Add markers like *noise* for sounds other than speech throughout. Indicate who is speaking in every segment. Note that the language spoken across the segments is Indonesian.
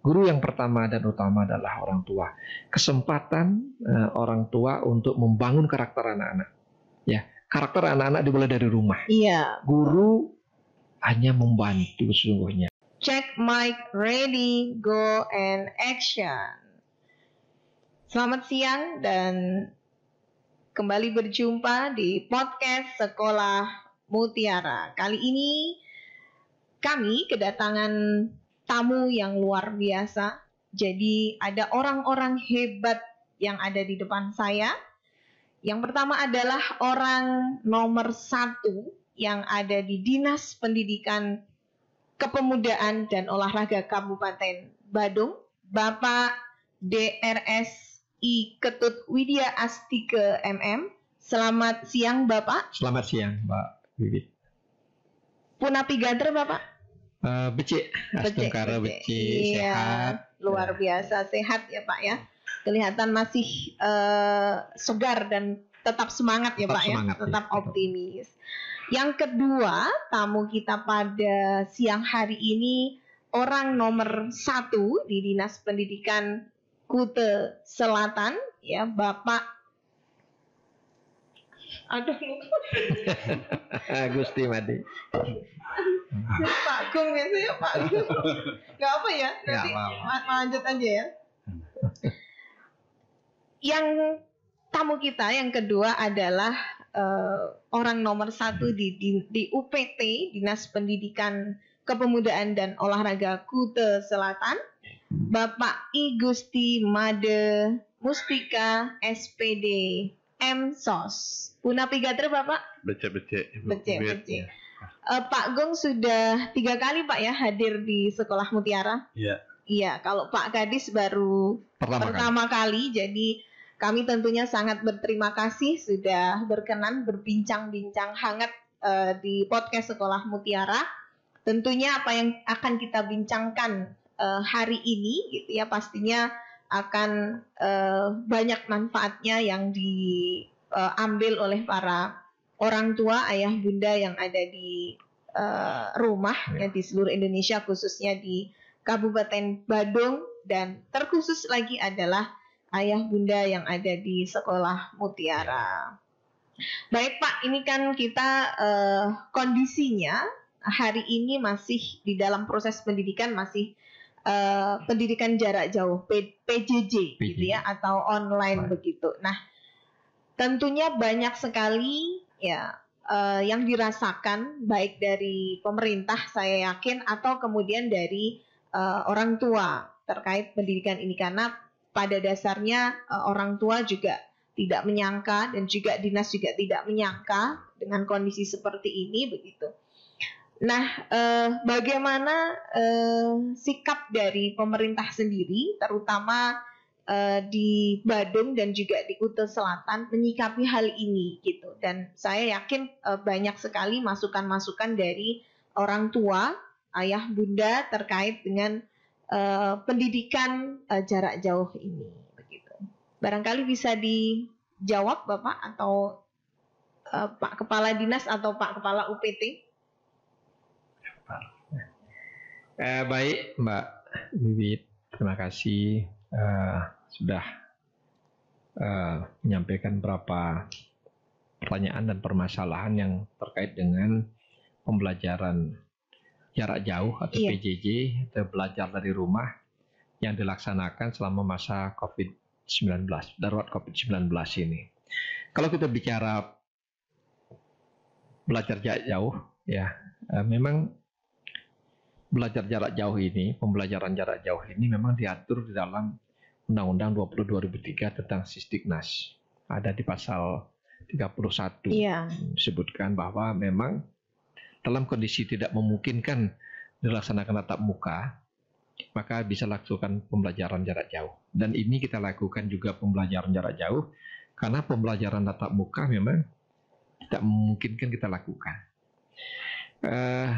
Speaker 1: Guru yang pertama dan utama adalah orang tua. Kesempatan uh, orang tua untuk membangun karakter anak-anak. Ya, karakter anak-anak dimulai dari rumah.
Speaker 2: Iya.
Speaker 1: Guru hanya membantu sesungguhnya.
Speaker 2: Check mic, ready, go and action. Selamat siang dan kembali berjumpa di podcast Sekolah Mutiara. Kali ini kami kedatangan tamu yang luar biasa. Jadi ada orang-orang hebat yang ada di depan saya. Yang pertama adalah orang nomor satu yang ada di Dinas Pendidikan Kepemudaan dan Olahraga Kabupaten Badung, Bapak DRSI Ketut Widya Astike MM. Selamat siang Bapak.
Speaker 1: Selamat siang Mbak Bibit.
Speaker 2: Punapi Gadre Bapak.
Speaker 1: Uh, becik, Astungkara becik,
Speaker 2: iya,
Speaker 1: sehat.
Speaker 2: Luar biasa sehat ya Pak ya. Kelihatan masih uh, segar dan tetap semangat ya
Speaker 1: Tetap
Speaker 2: Pak
Speaker 1: semangat,
Speaker 2: ya, tetap
Speaker 1: ya.
Speaker 2: optimis. Yang kedua, tamu kita pada siang hari ini orang nomor satu di Dinas Pendidikan Kute Selatan, ya Bapak. Aduh, *laughs*
Speaker 1: Gusti Madi.
Speaker 2: Pak Gung gitu ya Pak Gung. Gak apa ya, nanti ma- lanjut aja ya. Yang tamu kita yang kedua adalah eh, orang nomor satu di, di, di UPT Dinas Pendidikan Kepemudaan dan Olahraga Kute Selatan, Bapak I Gusti Made Mustika SPD MSOS. Punapi Gatre Bapak?
Speaker 3: becek-becek Ibu.
Speaker 2: Becek,
Speaker 3: Bit.
Speaker 2: becek. Eh, Pak Gong sudah tiga kali Pak ya hadir di Sekolah Mutiara.
Speaker 3: Iya.
Speaker 2: Iya, kalau Pak Gadis baru
Speaker 1: Pertama, kali.
Speaker 2: pertama kali. Jadi kami tentunya sangat berterima kasih sudah berkenan berbincang-bincang hangat eh, di podcast Sekolah Mutiara. Tentunya apa yang akan kita bincangkan eh, hari ini gitu ya pastinya akan eh, banyak manfaatnya yang diambil oleh para orang tua, ayah, bunda yang ada di eh, rumah ya di seluruh Indonesia khususnya di Kabupaten Badung dan terkhusus lagi adalah ayah bunda yang ada di sekolah Mutiara. Baik Pak, ini kan kita eh, kondisinya hari ini masih di dalam proses pendidikan masih eh, pendidikan jarak jauh P- PJJ gitu ya atau online
Speaker 1: Right.
Speaker 2: begitu. Nah, tentunya banyak sekali ya eh, yang dirasakan baik dari pemerintah saya yakin atau kemudian dari eh, orang tua terkait pendidikan ini karena pada dasarnya eh, orang tua juga tidak menyangka dan juga dinas juga tidak menyangka dengan kondisi seperti ini begitu. Nah, eh, bagaimana eh, sikap dari pemerintah sendiri, terutama eh, di Badung dan juga di Kuta Selatan menyikapi hal ini gitu. Dan saya yakin eh, banyak sekali masukan-masukan dari orang tua, ayah, bunda terkait dengan eh, pendidikan eh, jarak jauh ini begitu. Barangkali bisa dijawab Bapak atau eh, Pak Kepala Dinas atau Pak Kepala UPT.
Speaker 1: Eh, baik Mbak Bibit, terima kasih eh, sudah eh, menyampaikan beberapa pertanyaan dan permasalahan yang terkait dengan pembelajaran jarak jauh atau
Speaker 2: Iya.
Speaker 1: PJJ atau belajar dari rumah yang dilaksanakan selama masa COVID-19, darurat COVID-19 ini. Kalau kita bicara belajar jarak jauh, ya eh, memang belajar jarak jauh ini, pembelajaran jarak jauh ini memang diatur di dalam Undang-Undang 20 2003 tentang Sisdiknas. Ada di pasal 31
Speaker 2: Iya.
Speaker 1: disebutkan bahwa memang dalam kondisi tidak memungkinkan dilaksanakan tatap muka, maka bisa lakukan pembelajaran jarak jauh. Dan ini kita lakukan juga pembelajaran jarak jauh karena pembelajaran tatap muka memang tidak memungkinkan kita lakukan. Eh,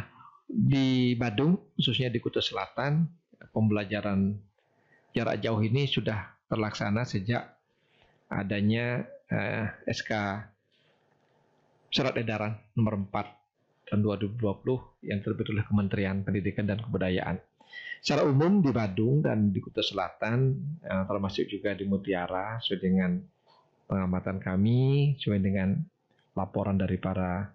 Speaker 1: di Badung, khususnya di Kuta Selatan, pembelajaran jarak jauh ini sudah terlaksana sejak adanya eh, SK Surat Edaran nomor 4 tahun 2020 yang terbit oleh Kementerian Pendidikan dan Kebudayaan. Secara umum di Badung dan di Kuta Selatan, eh, termasuk juga di Mutiara, sesuai dengan pengamatan kami, sesuai dengan laporan dari para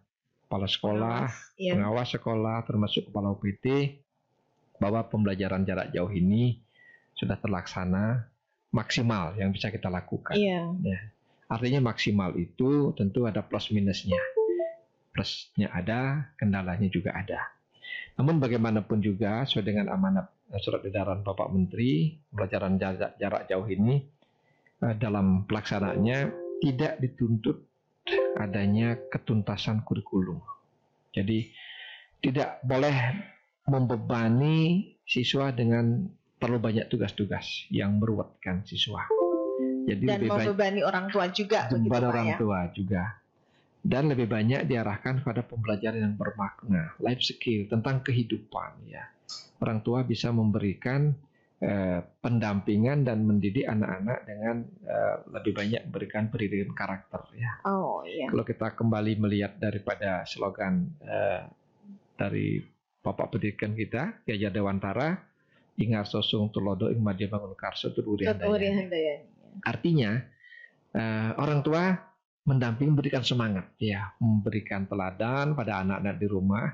Speaker 1: kepala sekolah,
Speaker 2: ya.
Speaker 1: pengawas sekolah, termasuk kepala UPT, bahwa pembelajaran jarak jauh ini sudah terlaksana maksimal yang bisa kita lakukan.
Speaker 2: Iya.
Speaker 1: Artinya maksimal itu tentu ada plus minusnya. Plusnya ada, kendalanya juga ada. Namun bagaimanapun juga sesuai dengan amanat eh, surat edaran Bapak Menteri, pelajaran jarak, jarak jauh ini eh, dalam pelaksanaannya tidak dituntut adanya ketuntasan kurikulum. Jadi tidak boleh membebani siswa dengan terlalu banyak tugas-tugas yang meruwetkan siswa. Jadi
Speaker 2: Dan
Speaker 1: lebih banyak
Speaker 2: membebani orang tua juga Pak
Speaker 1: orang
Speaker 2: ya.
Speaker 1: tua juga. Dan lebih banyak diarahkan pada pembelajaran yang bermakna, life skill tentang kehidupan ya. Orang tua bisa memberikan eh, pendampingan dan mendidik anak-anak dengan eh, lebih banyak memberikan pendidikan karakter ya.
Speaker 2: Oh iya.
Speaker 1: Kalau kita kembali melihat daripada slogan eh, dari Bapak Pendidikan kita, Ki Hajar Dewantara, Ingar Sosung Tulodo Ing Madya Bangun Karso. Handayani. Artinya eh, orang tua mendamping memberikan semangat ya, memberikan teladan pada anak-anak di rumah.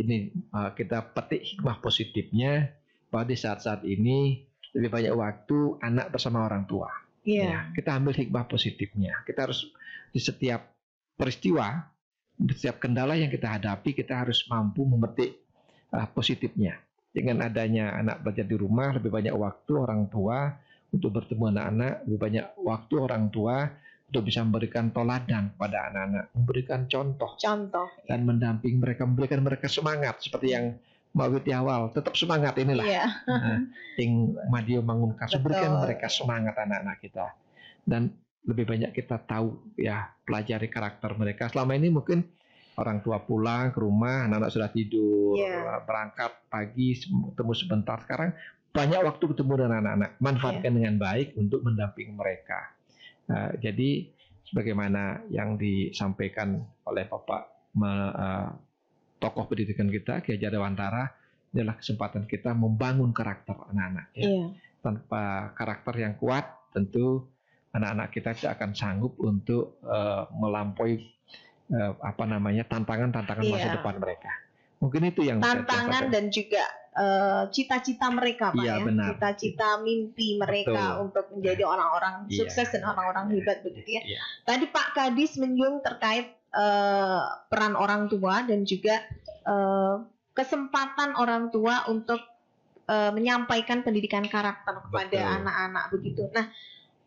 Speaker 1: Ini eh, kita petik hikmah positifnya bahwa di saat-saat ini lebih banyak waktu anak bersama orang tua.
Speaker 2: Iya.
Speaker 1: Ya, kita ambil hikmah positifnya. Kita harus di setiap peristiwa, di setiap kendala yang kita hadapi, kita harus mampu memetik uh, positifnya. Dengan adanya anak belajar di rumah, lebih banyak waktu orang tua untuk bertemu anak-anak, lebih banyak waktu orang tua untuk bisa memberikan toladan pada anak-anak, memberikan contoh
Speaker 2: Contoh.
Speaker 1: dan mendamping mereka, memberikan mereka semangat seperti yang Mbak awal, tetap semangat inilah.
Speaker 2: Iya.
Speaker 1: Nah, Ting Madio berikan mereka semangat anak-anak kita. Dan lebih banyak kita tahu ya pelajari karakter mereka. Selama ini mungkin orang tua pulang ke rumah anak-anak sudah tidur
Speaker 2: Iya.
Speaker 1: berangkat pagi ketemu sebentar. Sekarang banyak waktu ketemu dengan anak-anak. Manfaatkan dengan baik untuk mendampingi mereka. Nah, jadi sebagaimana yang disampaikan oleh Bapak me- eh, tokoh pendidikan kita Ki Hajar Dewantara adalah kesempatan kita membangun karakter anak-anak. Ya.
Speaker 2: Iya.
Speaker 1: Tanpa karakter yang kuat, tentu anak-anak kita tidak akan sanggup untuk eh, melampaui eh, apa namanya tantangan-tantangan masa
Speaker 2: Iya.
Speaker 1: depan mereka. Mungkin itu yang
Speaker 2: Tantangan dan juga eh, cita-cita mereka Pak
Speaker 1: Iya,
Speaker 2: ya.
Speaker 1: benar.
Speaker 2: Cita-cita mimpi mereka
Speaker 1: Betul.
Speaker 2: untuk menjadi orang-orang
Speaker 1: Iya.
Speaker 2: sukses dan orang-orang hebat begitu ya.
Speaker 1: Iya.
Speaker 2: Tadi Pak Kadis menyinggung terkait eh, peran orang tua dan juga eh, kesempatan orang tua untuk eh, menyampaikan pendidikan karakter kepada anak-anak begitu. Nah,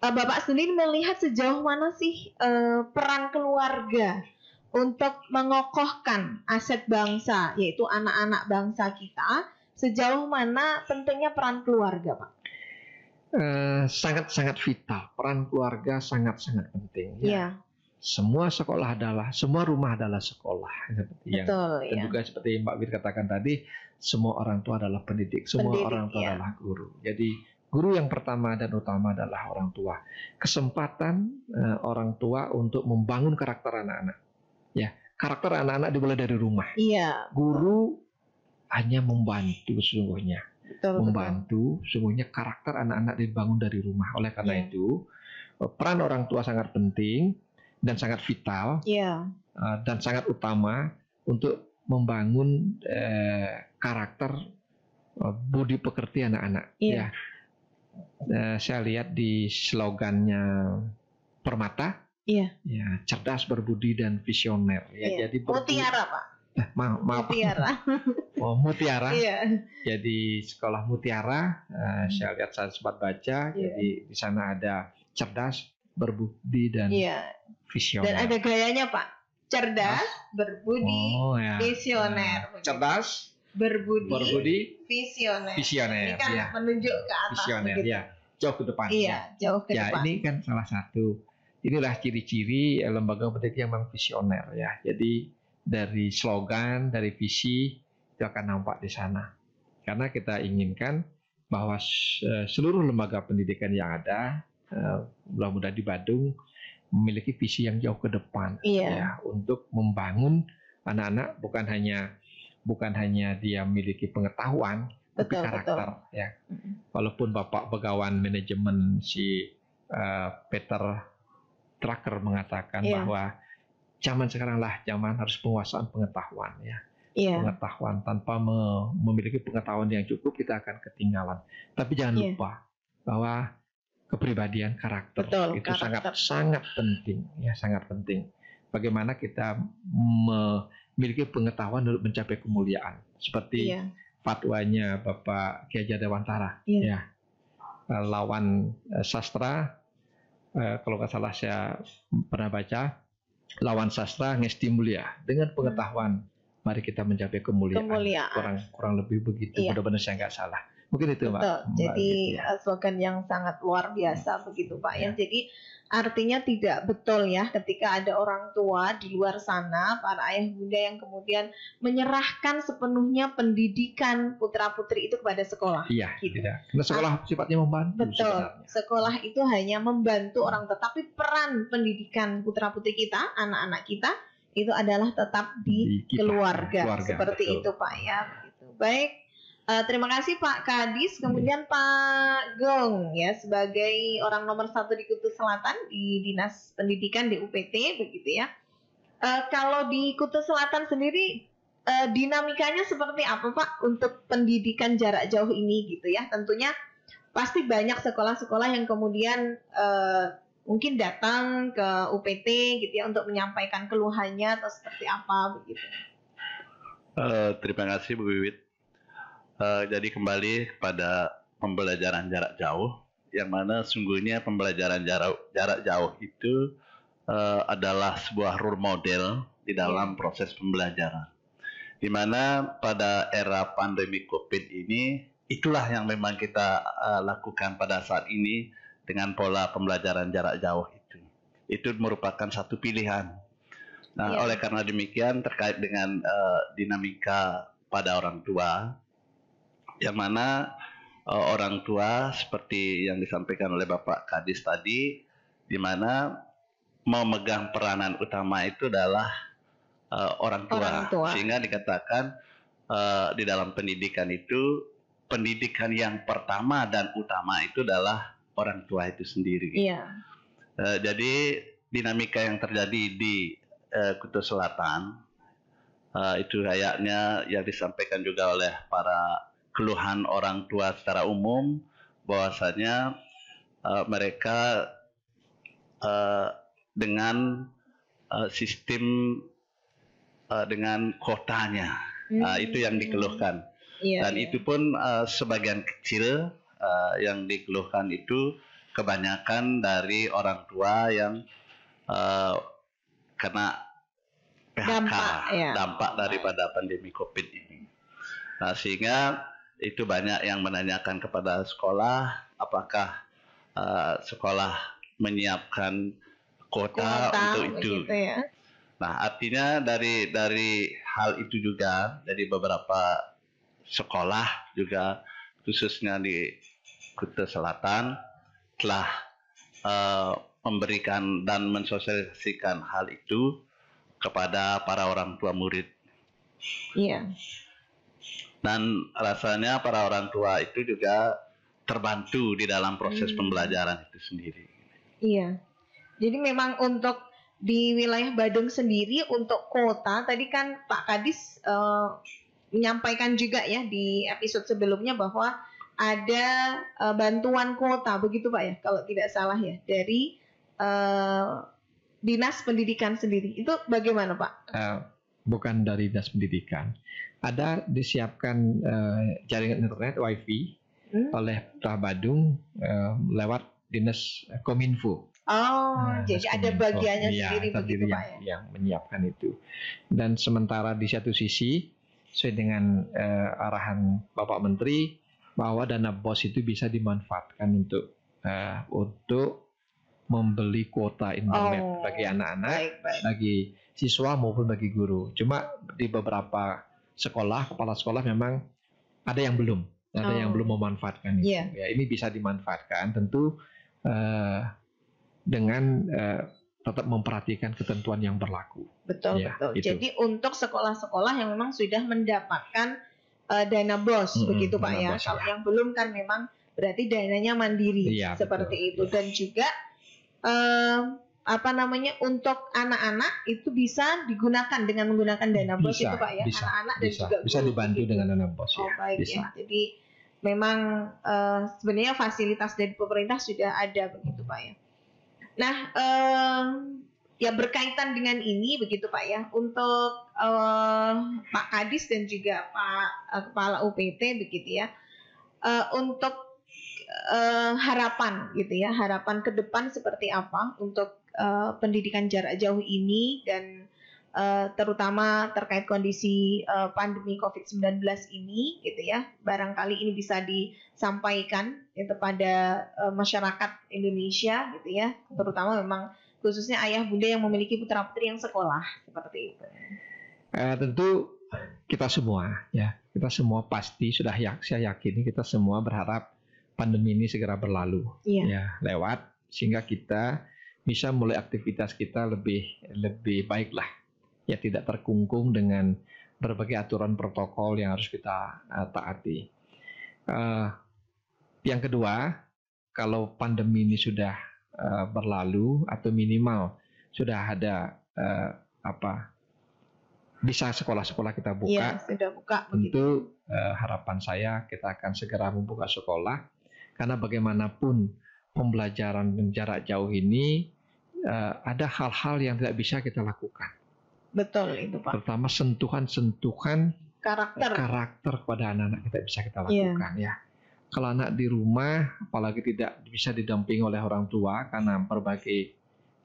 Speaker 2: Bapak sendiri melihat sejauh mana sih peran keluarga untuk mengokohkan aset bangsa, yaitu anak-anak bangsa kita, sejauh mana pentingnya peran keluarga, Pak?
Speaker 1: Eh, sangat-sangat vital. Peran keluarga sangat-sangat penting. Ya.
Speaker 2: Iya,
Speaker 1: Semua sekolah adalah, semua rumah adalah sekolah. Seperti yang
Speaker 2: betul
Speaker 1: Dan
Speaker 2: ya.
Speaker 1: juga seperti Mbak Wir katakan tadi, semua orang tua adalah pendidik, semua
Speaker 2: Pendidik,
Speaker 1: orang tua
Speaker 2: ya.
Speaker 1: adalah guru. Jadi guru yang pertama dan utama adalah orang tua. Kesempatan eh, orang tua untuk membangun karakter anak-anak. Ya, karakter anak-anak dimulai dari rumah.
Speaker 2: Iya,
Speaker 1: Guru hanya membantu sesungguhnya,
Speaker 2: betul betul.
Speaker 1: membantu sesungguhnya karakter anak-anak dibangun dari rumah. Oleh karena
Speaker 2: Iya.
Speaker 1: itu, peran orang tua sangat penting dan sangat vital
Speaker 2: Iya,
Speaker 1: uh, dan sangat utama untuk membangun eh, karakter uh, budi pekerti anak-anak.
Speaker 2: Iya.
Speaker 1: Ya. Eh, saya lihat di slogannya Permata,
Speaker 2: Iya.
Speaker 1: ya cerdas, berbudi dan visioner. Ya,
Speaker 2: Iya.
Speaker 1: jadi berbudi-
Speaker 2: Mutiara, Pak.
Speaker 1: Eh, maaf.
Speaker 2: Mutiara. *laughs*
Speaker 1: Oh, Mutiara.
Speaker 2: Iya.
Speaker 1: Jadi sekolah Mutiara, eh, saya lihat saya sempat baca.
Speaker 2: Iya.
Speaker 1: Jadi di sana ada cerdas, berbudi dan
Speaker 2: Iya.
Speaker 1: Visioner.
Speaker 2: Dan ada gayanya, Pak. Cerdas, berbudi,
Speaker 1: oh, ya.
Speaker 2: visioner.
Speaker 1: Nah, cerdas,
Speaker 2: berbudi,
Speaker 1: berbudi,
Speaker 2: visioner.
Speaker 1: visioner.
Speaker 2: Ini kan
Speaker 1: ya.
Speaker 2: menunjuk ke atas
Speaker 1: Visioner,
Speaker 2: begitu.
Speaker 1: ya. Jauh ke depan.
Speaker 2: Iya, jauh ke
Speaker 1: ya,
Speaker 2: depan.
Speaker 1: ini kan salah satu. Inilah ciri-ciri eh, lembaga pendidikan yang memang visioner ya. Jadi dari slogan, dari visi itu akan nampak di sana. Karena kita inginkan bahwa eh, seluruh lembaga pendidikan yang ada, eh, mudah-mudahan di Badung memiliki visi yang jauh ke depan
Speaker 2: Iya.
Speaker 1: ya untuk membangun anak-anak bukan hanya bukan hanya dia memiliki pengetahuan tapi
Speaker 2: Betul,
Speaker 1: karakter ya.
Speaker 2: Mm-mm.
Speaker 1: Walaupun Bapak Begawan Manajemen si eh, Peter Tracker mengatakan
Speaker 2: Iya.
Speaker 1: bahwa zaman sekarang lah zaman harus penguasaan pengetahuan ya.
Speaker 2: Iya.
Speaker 1: Pengetahuan tanpa me- memiliki pengetahuan yang cukup kita akan ketinggalan. Tapi jangan
Speaker 2: Iya.
Speaker 1: lupa bahwa kepribadian karakter
Speaker 2: Betul,
Speaker 1: itu sangat
Speaker 2: karakter.
Speaker 1: sangat penting ya sangat penting. Bagaimana kita memiliki pengetahuan untuk mencapai kemuliaan seperti
Speaker 2: Iya.
Speaker 1: fatwanya Bapak Kiai Dewantara
Speaker 2: Iya.
Speaker 1: ya Eh, lawan eh, sastra eh, kalau nggak salah saya pernah baca lawan sastra ngesti mulia dengan pengetahuan mari kita mencapai kemuliaan,
Speaker 2: Kemuliaan.
Speaker 1: kurang kurang lebih begitu
Speaker 2: Iya.
Speaker 1: mudah-mudahan saya nggak salah mungkin itu
Speaker 2: Betul.
Speaker 1: Mbak Mbak
Speaker 2: Jadi
Speaker 1: Gitu, ya.
Speaker 2: eh, slogan yang sangat luar biasa begitu Pak ya.
Speaker 1: Ya.
Speaker 2: Jadi artinya tidak betul ya ketika ada orang tua di luar sana, para ayah bunda yang kemudian menyerahkan sepenuhnya pendidikan putra putri itu kepada sekolah.
Speaker 1: iya
Speaker 2: gitu.
Speaker 1: tidak karena sekolah sifatnya membantu
Speaker 2: Betul.
Speaker 1: sebenarnya
Speaker 2: Sekolah itu hanya membantu orang tetapi peran pendidikan putra putri kita, anak-anak kita itu adalah tetap di
Speaker 1: Di kita,
Speaker 2: keluarga.
Speaker 1: keluarga,
Speaker 2: seperti
Speaker 1: betul.
Speaker 2: itu Pak ya begitu. baik eh, terima kasih Pak Kadis kemudian Pak Gong ya sebagai orang nomor satu di Kudus Selatan di Dinas Pendidikan di UPT begitu ya Eh, kalau di Kudus Selatan sendiri eh, dinamikanya seperti apa Pak untuk pendidikan jarak jauh ini gitu ya tentunya pasti banyak sekolah-sekolah yang kemudian eh, mungkin datang ke UPT gitu ya untuk menyampaikan keluhannya atau seperti apa begitu.
Speaker 3: Eh, terima kasih Bu Wiwit. Eh, jadi kembali kepada pembelajaran jarak jauh, yang mana sungguhnya pembelajaran jarak jarak jauh itu eh, adalah sebuah role model di dalam proses pembelajaran. Di mana pada era pandemi COVID ini, itulah yang memang kita eh, lakukan pada saat ini dengan pola pembelajaran jarak jauh itu. Itu merupakan satu pilihan Nah,
Speaker 2: Iya.
Speaker 3: oleh karena demikian terkait dengan eh, dinamika pada orang tua, yang mana eh, orang tua seperti yang disampaikan oleh Bapak Kadis tadi, di mana memegang peranan utama itu adalah eh, orang, tua.
Speaker 2: Orang tua.
Speaker 3: sehingga dikatakan eh, di dalam pendidikan itu pendidikan yang pertama dan utama itu adalah orang tua itu sendiri.
Speaker 2: Iya.
Speaker 3: Eh, jadi dinamika yang terjadi di eh, Kutub Selatan eh, itu kayaknya yang disampaikan juga oleh para keluhan orang tua secara umum bahwasanya eh, mereka eh, dengan eh, sistem eh, dengan kotanya Nah, itu yang dikeluhkan
Speaker 2: Iya,
Speaker 3: dan
Speaker 2: iya.
Speaker 3: itu pun eh, sebagian kecil eh, yang dikeluhkan itu kebanyakan dari orang tua yang eh, kena PHK
Speaker 2: Dampak, ya.
Speaker 3: dampak daripada pandemi COVID ini. Nah, sehingga itu banyak yang menanyakan kepada sekolah apakah eh, sekolah menyiapkan kuota,
Speaker 2: Kuota
Speaker 3: untuk itu.
Speaker 2: begitu ya.
Speaker 3: Nah, artinya dari dari hal itu juga dari beberapa sekolah juga khususnya di Kuta Selatan telah eh, memberikan dan mensosialisasikan hal itu kepada para orang tua murid
Speaker 2: Iya.
Speaker 3: Dan rasanya para orang tua itu juga terbantu di dalam proses
Speaker 2: Hmm.
Speaker 3: pembelajaran itu sendiri.
Speaker 2: Iya. Jadi memang untuk di wilayah Badung sendiri untuk kota tadi kan Pak Kadis eh, menyampaikan juga ya di episode sebelumnya bahwa ada eh, bantuan kota begitu Pak ya kalau tidak salah ya dari eh, dinas pendidikan sendiri itu bagaimana Pak?
Speaker 1: Eh, bukan dari dinas pendidikan ada disiapkan eh, jaringan internet wifi
Speaker 2: Hmm?
Speaker 1: oleh Kota Badung eh, lewat dinas Kominfo
Speaker 2: Oh,
Speaker 1: Nah,
Speaker 2: jadi ada
Speaker 1: Kominfo.
Speaker 2: bagiannya
Speaker 1: Iya,
Speaker 2: sendiri
Speaker 1: terdiri
Speaker 2: begitu
Speaker 1: yang,
Speaker 2: Pak ya?
Speaker 1: yang menyiapkan itu. Dan sementara di satu sisi sesuai dengan eh, arahan Bapak Menteri bahwa dana BOS itu bisa dimanfaatkan untuk eh, untuk membeli kuota internet
Speaker 2: Oh,
Speaker 1: bagi anak-anak, bagi siswa maupun bagi guru. Cuma di beberapa sekolah, kepala sekolah memang ada yang belum, ada
Speaker 2: Oh.
Speaker 1: yang belum memanfaatkan itu.
Speaker 2: Iya.
Speaker 1: Ya, ini bisa dimanfaatkan tentu eh, dengan eh, tetap memperhatikan ketentuan yang berlaku.
Speaker 2: Betul,
Speaker 1: Ya,
Speaker 2: betul.
Speaker 1: itu.
Speaker 2: Jadi untuk sekolah-sekolah yang memang sudah mendapatkan eh, dana bos
Speaker 1: Mm-mm,
Speaker 2: begitu Pak ya.
Speaker 1: BOS,
Speaker 2: Kalau
Speaker 1: ya.
Speaker 2: yang belum kan memang berarti dananya mandiri
Speaker 1: Iya,
Speaker 2: seperti
Speaker 1: betul.
Speaker 2: itu dan juga eh, apa namanya untuk anak-anak itu bisa digunakan dengan menggunakan dana bos
Speaker 1: Bisa,
Speaker 2: itu Pak ya.
Speaker 1: bisa,
Speaker 2: Anak-anak dan juga
Speaker 1: bisa dibantu
Speaker 2: begitu.
Speaker 1: dengan dana bos
Speaker 2: Oh
Speaker 1: ya.
Speaker 2: baik
Speaker 1: bisa.
Speaker 2: ya. Jadi memang eh, sebenarnya fasilitas dari pemerintah sudah ada begitu Pak ya. Nah eh, ya berkaitan dengan ini begitu Pak ya. Untuk eh, Pak Kadis dan juga Pak eh, Kepala UPT begitu ya. Eh, untuk eh, harapan gitu ya, harapan ke depan seperti apa untuk eh, pendidikan jarak jauh ini dan eh, terutama terkait kondisi eh, pandemi COVID-19 ini gitu ya. Barangkali ini bisa disampaikan ya, kepada eh, masyarakat Indonesia gitu ya, terutama memang khususnya ayah bunda yang memiliki putra putri yang sekolah seperti itu.
Speaker 1: Eh, tentu kita semua ya, kita semua pasti sudah ya, saya yakin kita semua berharap pandemi ini segera berlalu
Speaker 2: Iya.
Speaker 1: ya lewat sehingga kita bisa mulai aktivitas kita lebih lebih baik lah ya tidak terkungkung dengan berbagai aturan protokol yang harus kita eh, taati. Eh, yang kedua, kalau pandemi ini sudah eh, berlalu atau minimal sudah ada eh, apa bisa sekolah-sekolah kita buka,
Speaker 2: Iya, sudah buka begitu.
Speaker 1: tentu eh, harapan saya kita akan segera membuka sekolah karena bagaimanapun pembelajaran jarak jauh ini eh, ada hal-hal yang tidak bisa kita lakukan,
Speaker 2: Betul itu Pak.
Speaker 1: terutama sentuhan-sentuhan
Speaker 2: Karakter.
Speaker 1: karakter kepada anak-anak kita bisa kita
Speaker 2: Iya.
Speaker 1: lakukan ya. Kalau anak di rumah, apalagi tidak bisa didampingi oleh orang tua karena berbagai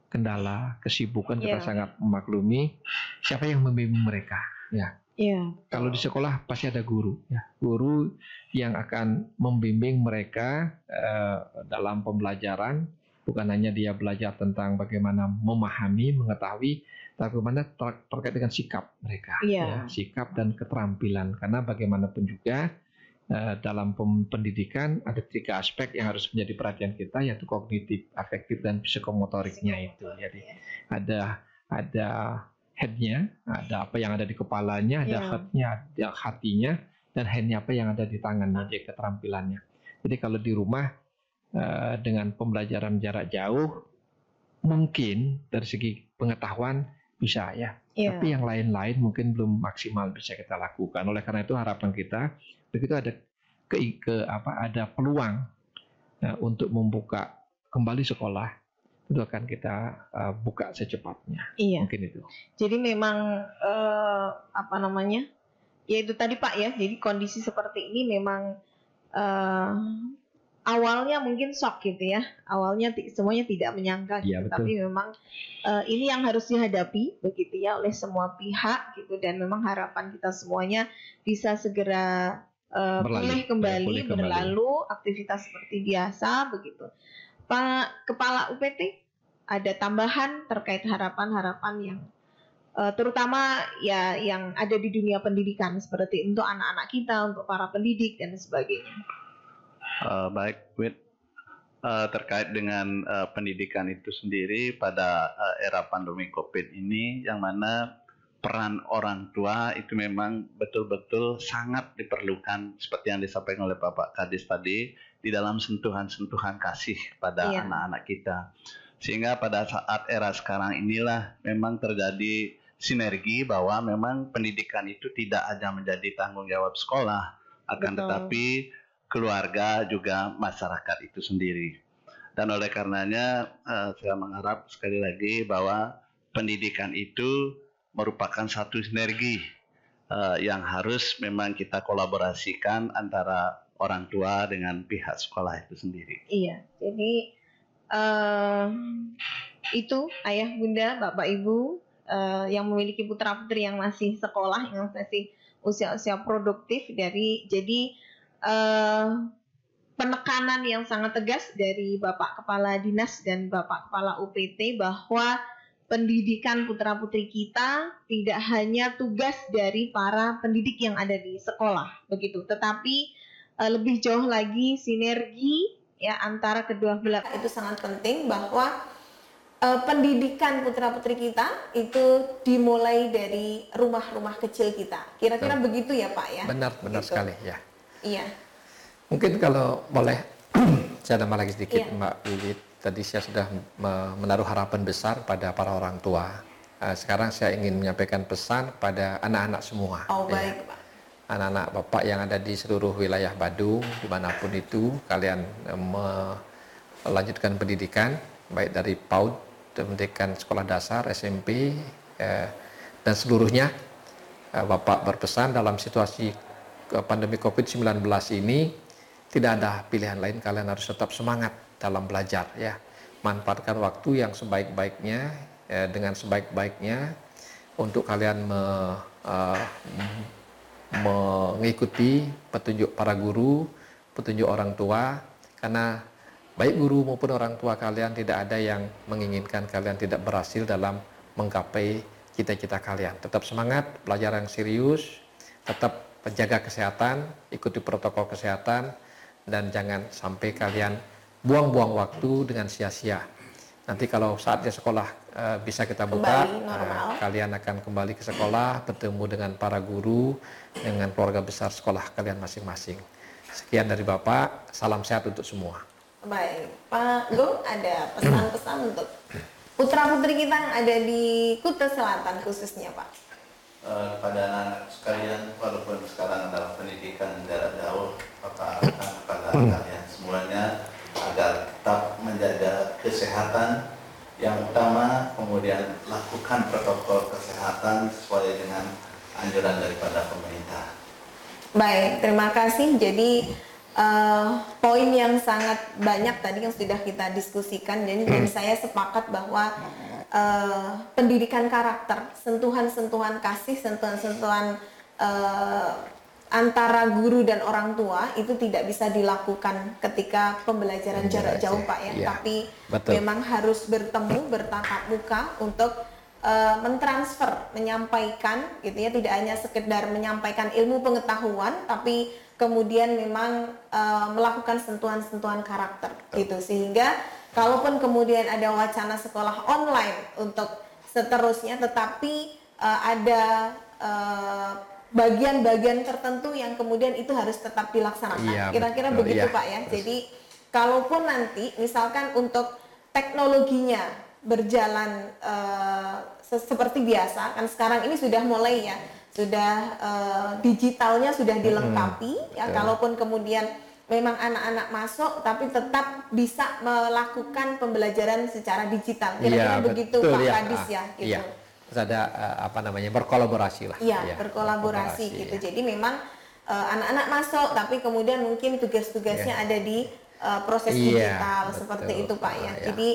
Speaker 1: kendala, kesibukan kita
Speaker 2: Iya.
Speaker 1: sangat memaklumi. Siapa yang membimbing mereka? Ya.
Speaker 2: Iya.
Speaker 1: Kalau di sekolah pasti ada guru, ya. Guru yang akan membimbing mereka eh, dalam pembelajaran, bukan hanya dia belajar tentang bagaimana memahami, mengetahui, tapi bagaimana ter- terkait dengan sikap mereka,
Speaker 2: Iya.
Speaker 1: ya, sikap dan keterampilan. Karena bagaimanapun juga eh, dalam pendidikan ada tiga aspek yang harus menjadi perhatian kita, yaitu kognitif, afektif, dan psikomotoriknya itu. Jadi ada ada headnya, ada apa yang ada di kepalanya, ada
Speaker 2: Iya.
Speaker 1: heartnya, ada hatinya, dan handnya apa yang ada di tangannya, jadi keterampilannya. Jadi kalau di rumah eh, dengan pembelajaran jarak jauh, mungkin dari segi pengetahuan bisa ya,
Speaker 2: Iya.
Speaker 1: tapi yang lain-lain mungkin belum maksimal bisa kita lakukan. Oleh karena itu harapan kita begitu ada ke, ke apa ada peluang eh, untuk membuka kembali sekolah itu akan kita eh, buka secepatnya.
Speaker 2: Iya.
Speaker 1: Mungkin itu.
Speaker 2: Jadi memang eh, apa namanya? Ya itu tadi Pak ya. Jadi kondisi seperti ini memang eh, awalnya mungkin shock gitu ya. Awalnya semuanya tidak menyangka
Speaker 1: betul.
Speaker 2: Tapi memang eh, ini yang harus dihadapi begitu ya oleh semua pihak gitu dan memang harapan kita semuanya bisa segera
Speaker 1: Berlalu.
Speaker 2: pulih
Speaker 1: Ya,
Speaker 2: kembali,
Speaker 1: kembali.
Speaker 2: berlalu aktivitas seperti biasa begitu. Pak Kepala UPT ada tambahan terkait harapan-harapan yang eh, terutama ya yang ada di dunia pendidikan seperti untuk anak-anak kita, untuk para pendidik dan sebagainya.
Speaker 3: Eh, baik, Wid. Eh, terkait dengan eh, pendidikan itu sendiri pada eh, era pandemi COVID ini, yang mana peran orang tua itu memang betul-betul sangat diperlukan, seperti yang disampaikan oleh Bapak Kadis tadi, di dalam sentuhan-sentuhan kasih pada
Speaker 2: Iya.
Speaker 3: anak-anak kita. Sehingga pada saat era sekarang inilah memang terjadi sinergi bahwa memang pendidikan itu tidak hanya menjadi tanggung jawab sekolah, akan
Speaker 2: Betul.
Speaker 3: tetapi keluarga juga masyarakat itu sendiri. Dan oleh karenanya eh, saya mengharap sekali lagi bahwa pendidikan itu merupakan satu sinergi eh, yang harus memang kita kolaborasikan antara orang tua dengan pihak sekolah itu sendiri.
Speaker 2: Iya, jadi eh, itu ayah bunda, bapak ibu eh, yang memiliki putra putri yang masih sekolah, yang masih usia-usia produktif dari jadi eh, penekanan yang sangat tegas dari bapak kepala dinas dan bapak kepala UPT bahwa pendidikan putra putri kita tidak hanya tugas dari para pendidik yang ada di sekolah begitu, tetapi eh, lebih jauh lagi sinergi ya antara kedua belah itu sangat penting bahwa uh, pendidikan putra putri kita itu dimulai dari rumah-rumah kecil kita. Kira-kira begitu ya Pak ya?
Speaker 1: Benar, benar
Speaker 2: Gitu.
Speaker 1: sekali ya.
Speaker 2: Iya.
Speaker 1: Mungkin kalau boleh *clears throat* saya nambah lagi sedikit
Speaker 2: Iya.
Speaker 1: Mbak Wiwit. Tadi saya sudah me- menaruh harapan besar pada para orang tua. Eh, Sekarang saya ingin menyampaikan pesan pada anak-anak semua.
Speaker 2: Oh
Speaker 1: ya.
Speaker 2: baik Pak.
Speaker 1: Anak-anak bapak yang ada di seluruh wilayah Badung, di mana pun itu, kalian eh, melanjutkan pendidikan, baik dari PAUD, pendidikan sekolah dasar, SMP, eh, dan seluruhnya. Eh, Bapak berpesan dalam situasi pandemi COVID-19 ini, tidak ada pilihan lain, kalian harus tetap semangat dalam belajar ya. Manfaatkan waktu yang sebaik-baiknya, eh, dengan sebaik-baiknya, untuk kalian me- eh, mengikuti petunjuk para guru, petunjuk orang tua, karena baik guru maupun orang tua kalian tidak ada yang menginginkan kalian tidak berhasil dalam menggapai cita-cita kalian. Tetap semangat, pelajaran yang serius, tetap penjaga kesehatan, ikuti protokol kesehatan, dan jangan sampai kalian buang-buang waktu dengan sia-sia. Nanti kalau saatnya sekolah eh, bisa kita buka, eh, kalian akan kembali ke sekolah, bertemu dengan para guru, dengan keluarga besar sekolah kalian masing-masing. Sekian dari Bapak, salam sehat untuk semua.
Speaker 2: Baik, Pak Gong ada pesan-pesan untuk putra putri kita yang ada di Kuta Selatan khususnya Pak.
Speaker 3: Eh, kepada anak sekalian walaupun sekarang adalah pendidikan jarak jauh Bapak harapkan kepada kalian semuanya agar tetap menjaga kesehatan yang utama kemudian lakukan protokol kesehatan sesuai dengan anjuran daripada pemerintah.
Speaker 2: Baik, terima kasih. Jadi eh, poin yang sangat banyak tadi yang sudah kita diskusikan dan, dan saya sepakat bahwa eh, pendidikan karakter, sentuhan-sentuhan kasih, sentuhan-sentuhan eh, antara guru dan orang tua itu tidak bisa dilakukan ketika pembelajaran jarak
Speaker 1: Jarak
Speaker 2: jauh Pak ya,
Speaker 1: iya.
Speaker 2: tapi
Speaker 1: Betul.
Speaker 2: memang harus bertemu bertatap muka untuk eh, mentransfer, menyampaikan gitu ya, tidak hanya sekedar menyampaikan ilmu pengetahuan, tapi kemudian memang eh, melakukan sentuhan-sentuhan karakter gitu sehingga kalaupun kemudian ada wacana sekolah online untuk seterusnya, tetapi eh, ada eh, bagian-bagian tertentu yang kemudian itu harus tetap dilaksanakan.
Speaker 1: Iya,
Speaker 2: Kira-kira
Speaker 1: betul,
Speaker 2: begitu
Speaker 1: iya.
Speaker 2: Pak ya. Jadi kalaupun nanti misalkan untuk teknologinya berjalan se- seperti biasa kan sekarang ini sudah mulai ya sudah eh, digitalnya sudah dilengkapi ya
Speaker 1: betul.
Speaker 2: kalaupun kemudian memang anak-anak masuk tapi tetap bisa melakukan pembelajaran secara digital kira-kira begitu Pak
Speaker 1: ya.
Speaker 2: Kadis ya gitu.
Speaker 1: Iya. Terus ada eh, apa namanya berkolaborasi lah.
Speaker 2: Iya,
Speaker 1: Ya,
Speaker 2: berkolaborasi gitu.
Speaker 1: ya.
Speaker 2: Jadi memang eh, anak-anak masuk, tapi kemudian mungkin tugas-tugasnya ada di eh, proses
Speaker 1: Iya,
Speaker 2: digital
Speaker 1: betul.
Speaker 2: seperti itu Pak ya.
Speaker 1: Ya.
Speaker 2: Jadi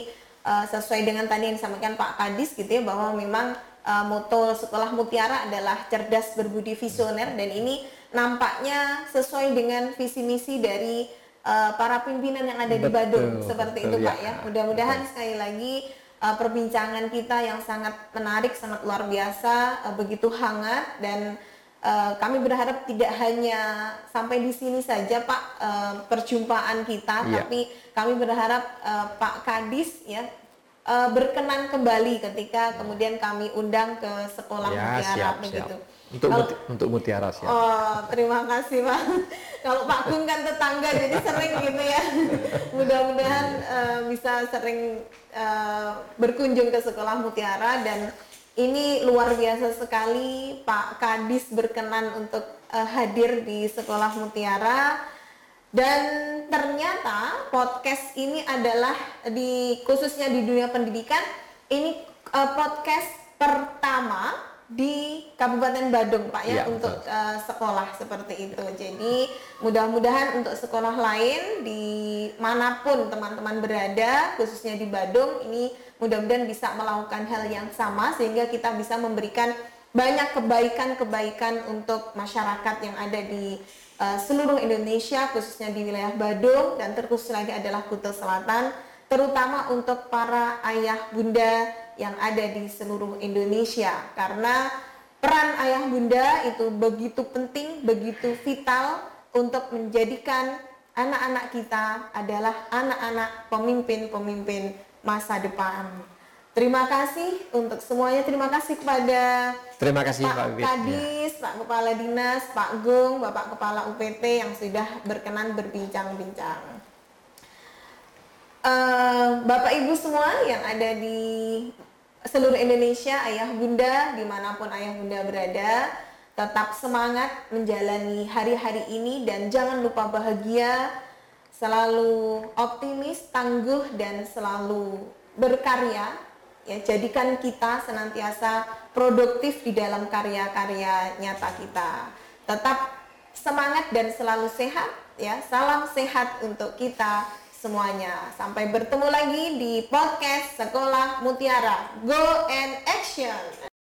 Speaker 2: eh, sesuai dengan tadi yang disampaikan Pak Kadis gitu ya bahwa memang eh, moto sekolah Mutiara adalah cerdas berbudi visioner dan ini nampaknya sesuai dengan visi misi dari eh, para pimpinan yang ada di
Speaker 1: Betul,
Speaker 2: Badung seperti
Speaker 1: betul,
Speaker 2: itu Pak
Speaker 1: ya.
Speaker 2: ya. Mudah-mudahan sekali lagi uh, perbincangan kita yang sangat menarik, sangat luar biasa, uh, begitu hangat dan uh, kami berharap tidak hanya sampai di sini saja Pak uh, perjumpaan kita,
Speaker 1: Iya.
Speaker 2: tapi kami berharap uh, Pak Kadis ya uh, berkenan kembali ketika kemudian kami undang ke sekolah
Speaker 1: Ya,
Speaker 2: Mutiara
Speaker 1: siap, siap. Untuk
Speaker 2: Kalau-
Speaker 1: muti- untuk mutiara siap.
Speaker 2: Oh, terima kasih Pak. Kalau Pak Gung kan tetangga jadi sering gitu ya. *laughs* Mudah-mudahan eh, bisa sering eh, berkunjung ke sekolah Mutiara dan ini luar biasa sekali Pak Kadis berkenan untuk eh, hadir di sekolah Mutiara dan ternyata podcast ini adalah di khususnya di dunia pendidikan ini eh, podcast pertama di Kabupaten Badung Pak ya
Speaker 1: Iya,
Speaker 2: untuk
Speaker 1: betul.
Speaker 2: eh, sekolah seperti itu. Jadi mudah-mudahan untuk sekolah lain di mana pun teman-teman berada, khususnya di Badung, ini mudah-mudahan bisa melakukan hal yang sama sehingga kita bisa memberikan banyak kebaikan-kebaikan untuk masyarakat yang ada di eh, seluruh Indonesia, khususnya di wilayah Badung dan terkhusus lagi adalah Kuta Selatan, terutama untuk para ayah bunda yang ada di seluruh Indonesia karena peran ayah bunda itu begitu penting, begitu vital untuk menjadikan anak-anak kita adalah anak-anak pemimpin-pemimpin masa depan. Terima kasih untuk semuanya. Terima kasih kepada
Speaker 4: Terima kasih Pak
Speaker 2: Pak
Speaker 4: Bibit. Ya.
Speaker 2: Kadis, Pak Kepala Dinas, Pak Gung, Bapak Kepala UPT yang sudah berkenan berbincang-bincang. Eh, Bapak Ibu semua yang ada di seluruh Indonesia, ayah bunda di mana pun ayah bunda berada, tetap semangat menjalani hari-hari ini dan jangan lupa bahagia, selalu optimis, tangguh dan selalu berkarya. Ya, jadikan kita senantiasa produktif di dalam karya-karya nyata kita. Tetap semangat dan selalu sehat ya. Salam sehat untuk kita semuanya. Sampai bertemu lagi di podcast Sekolah Mutiara. Go and action.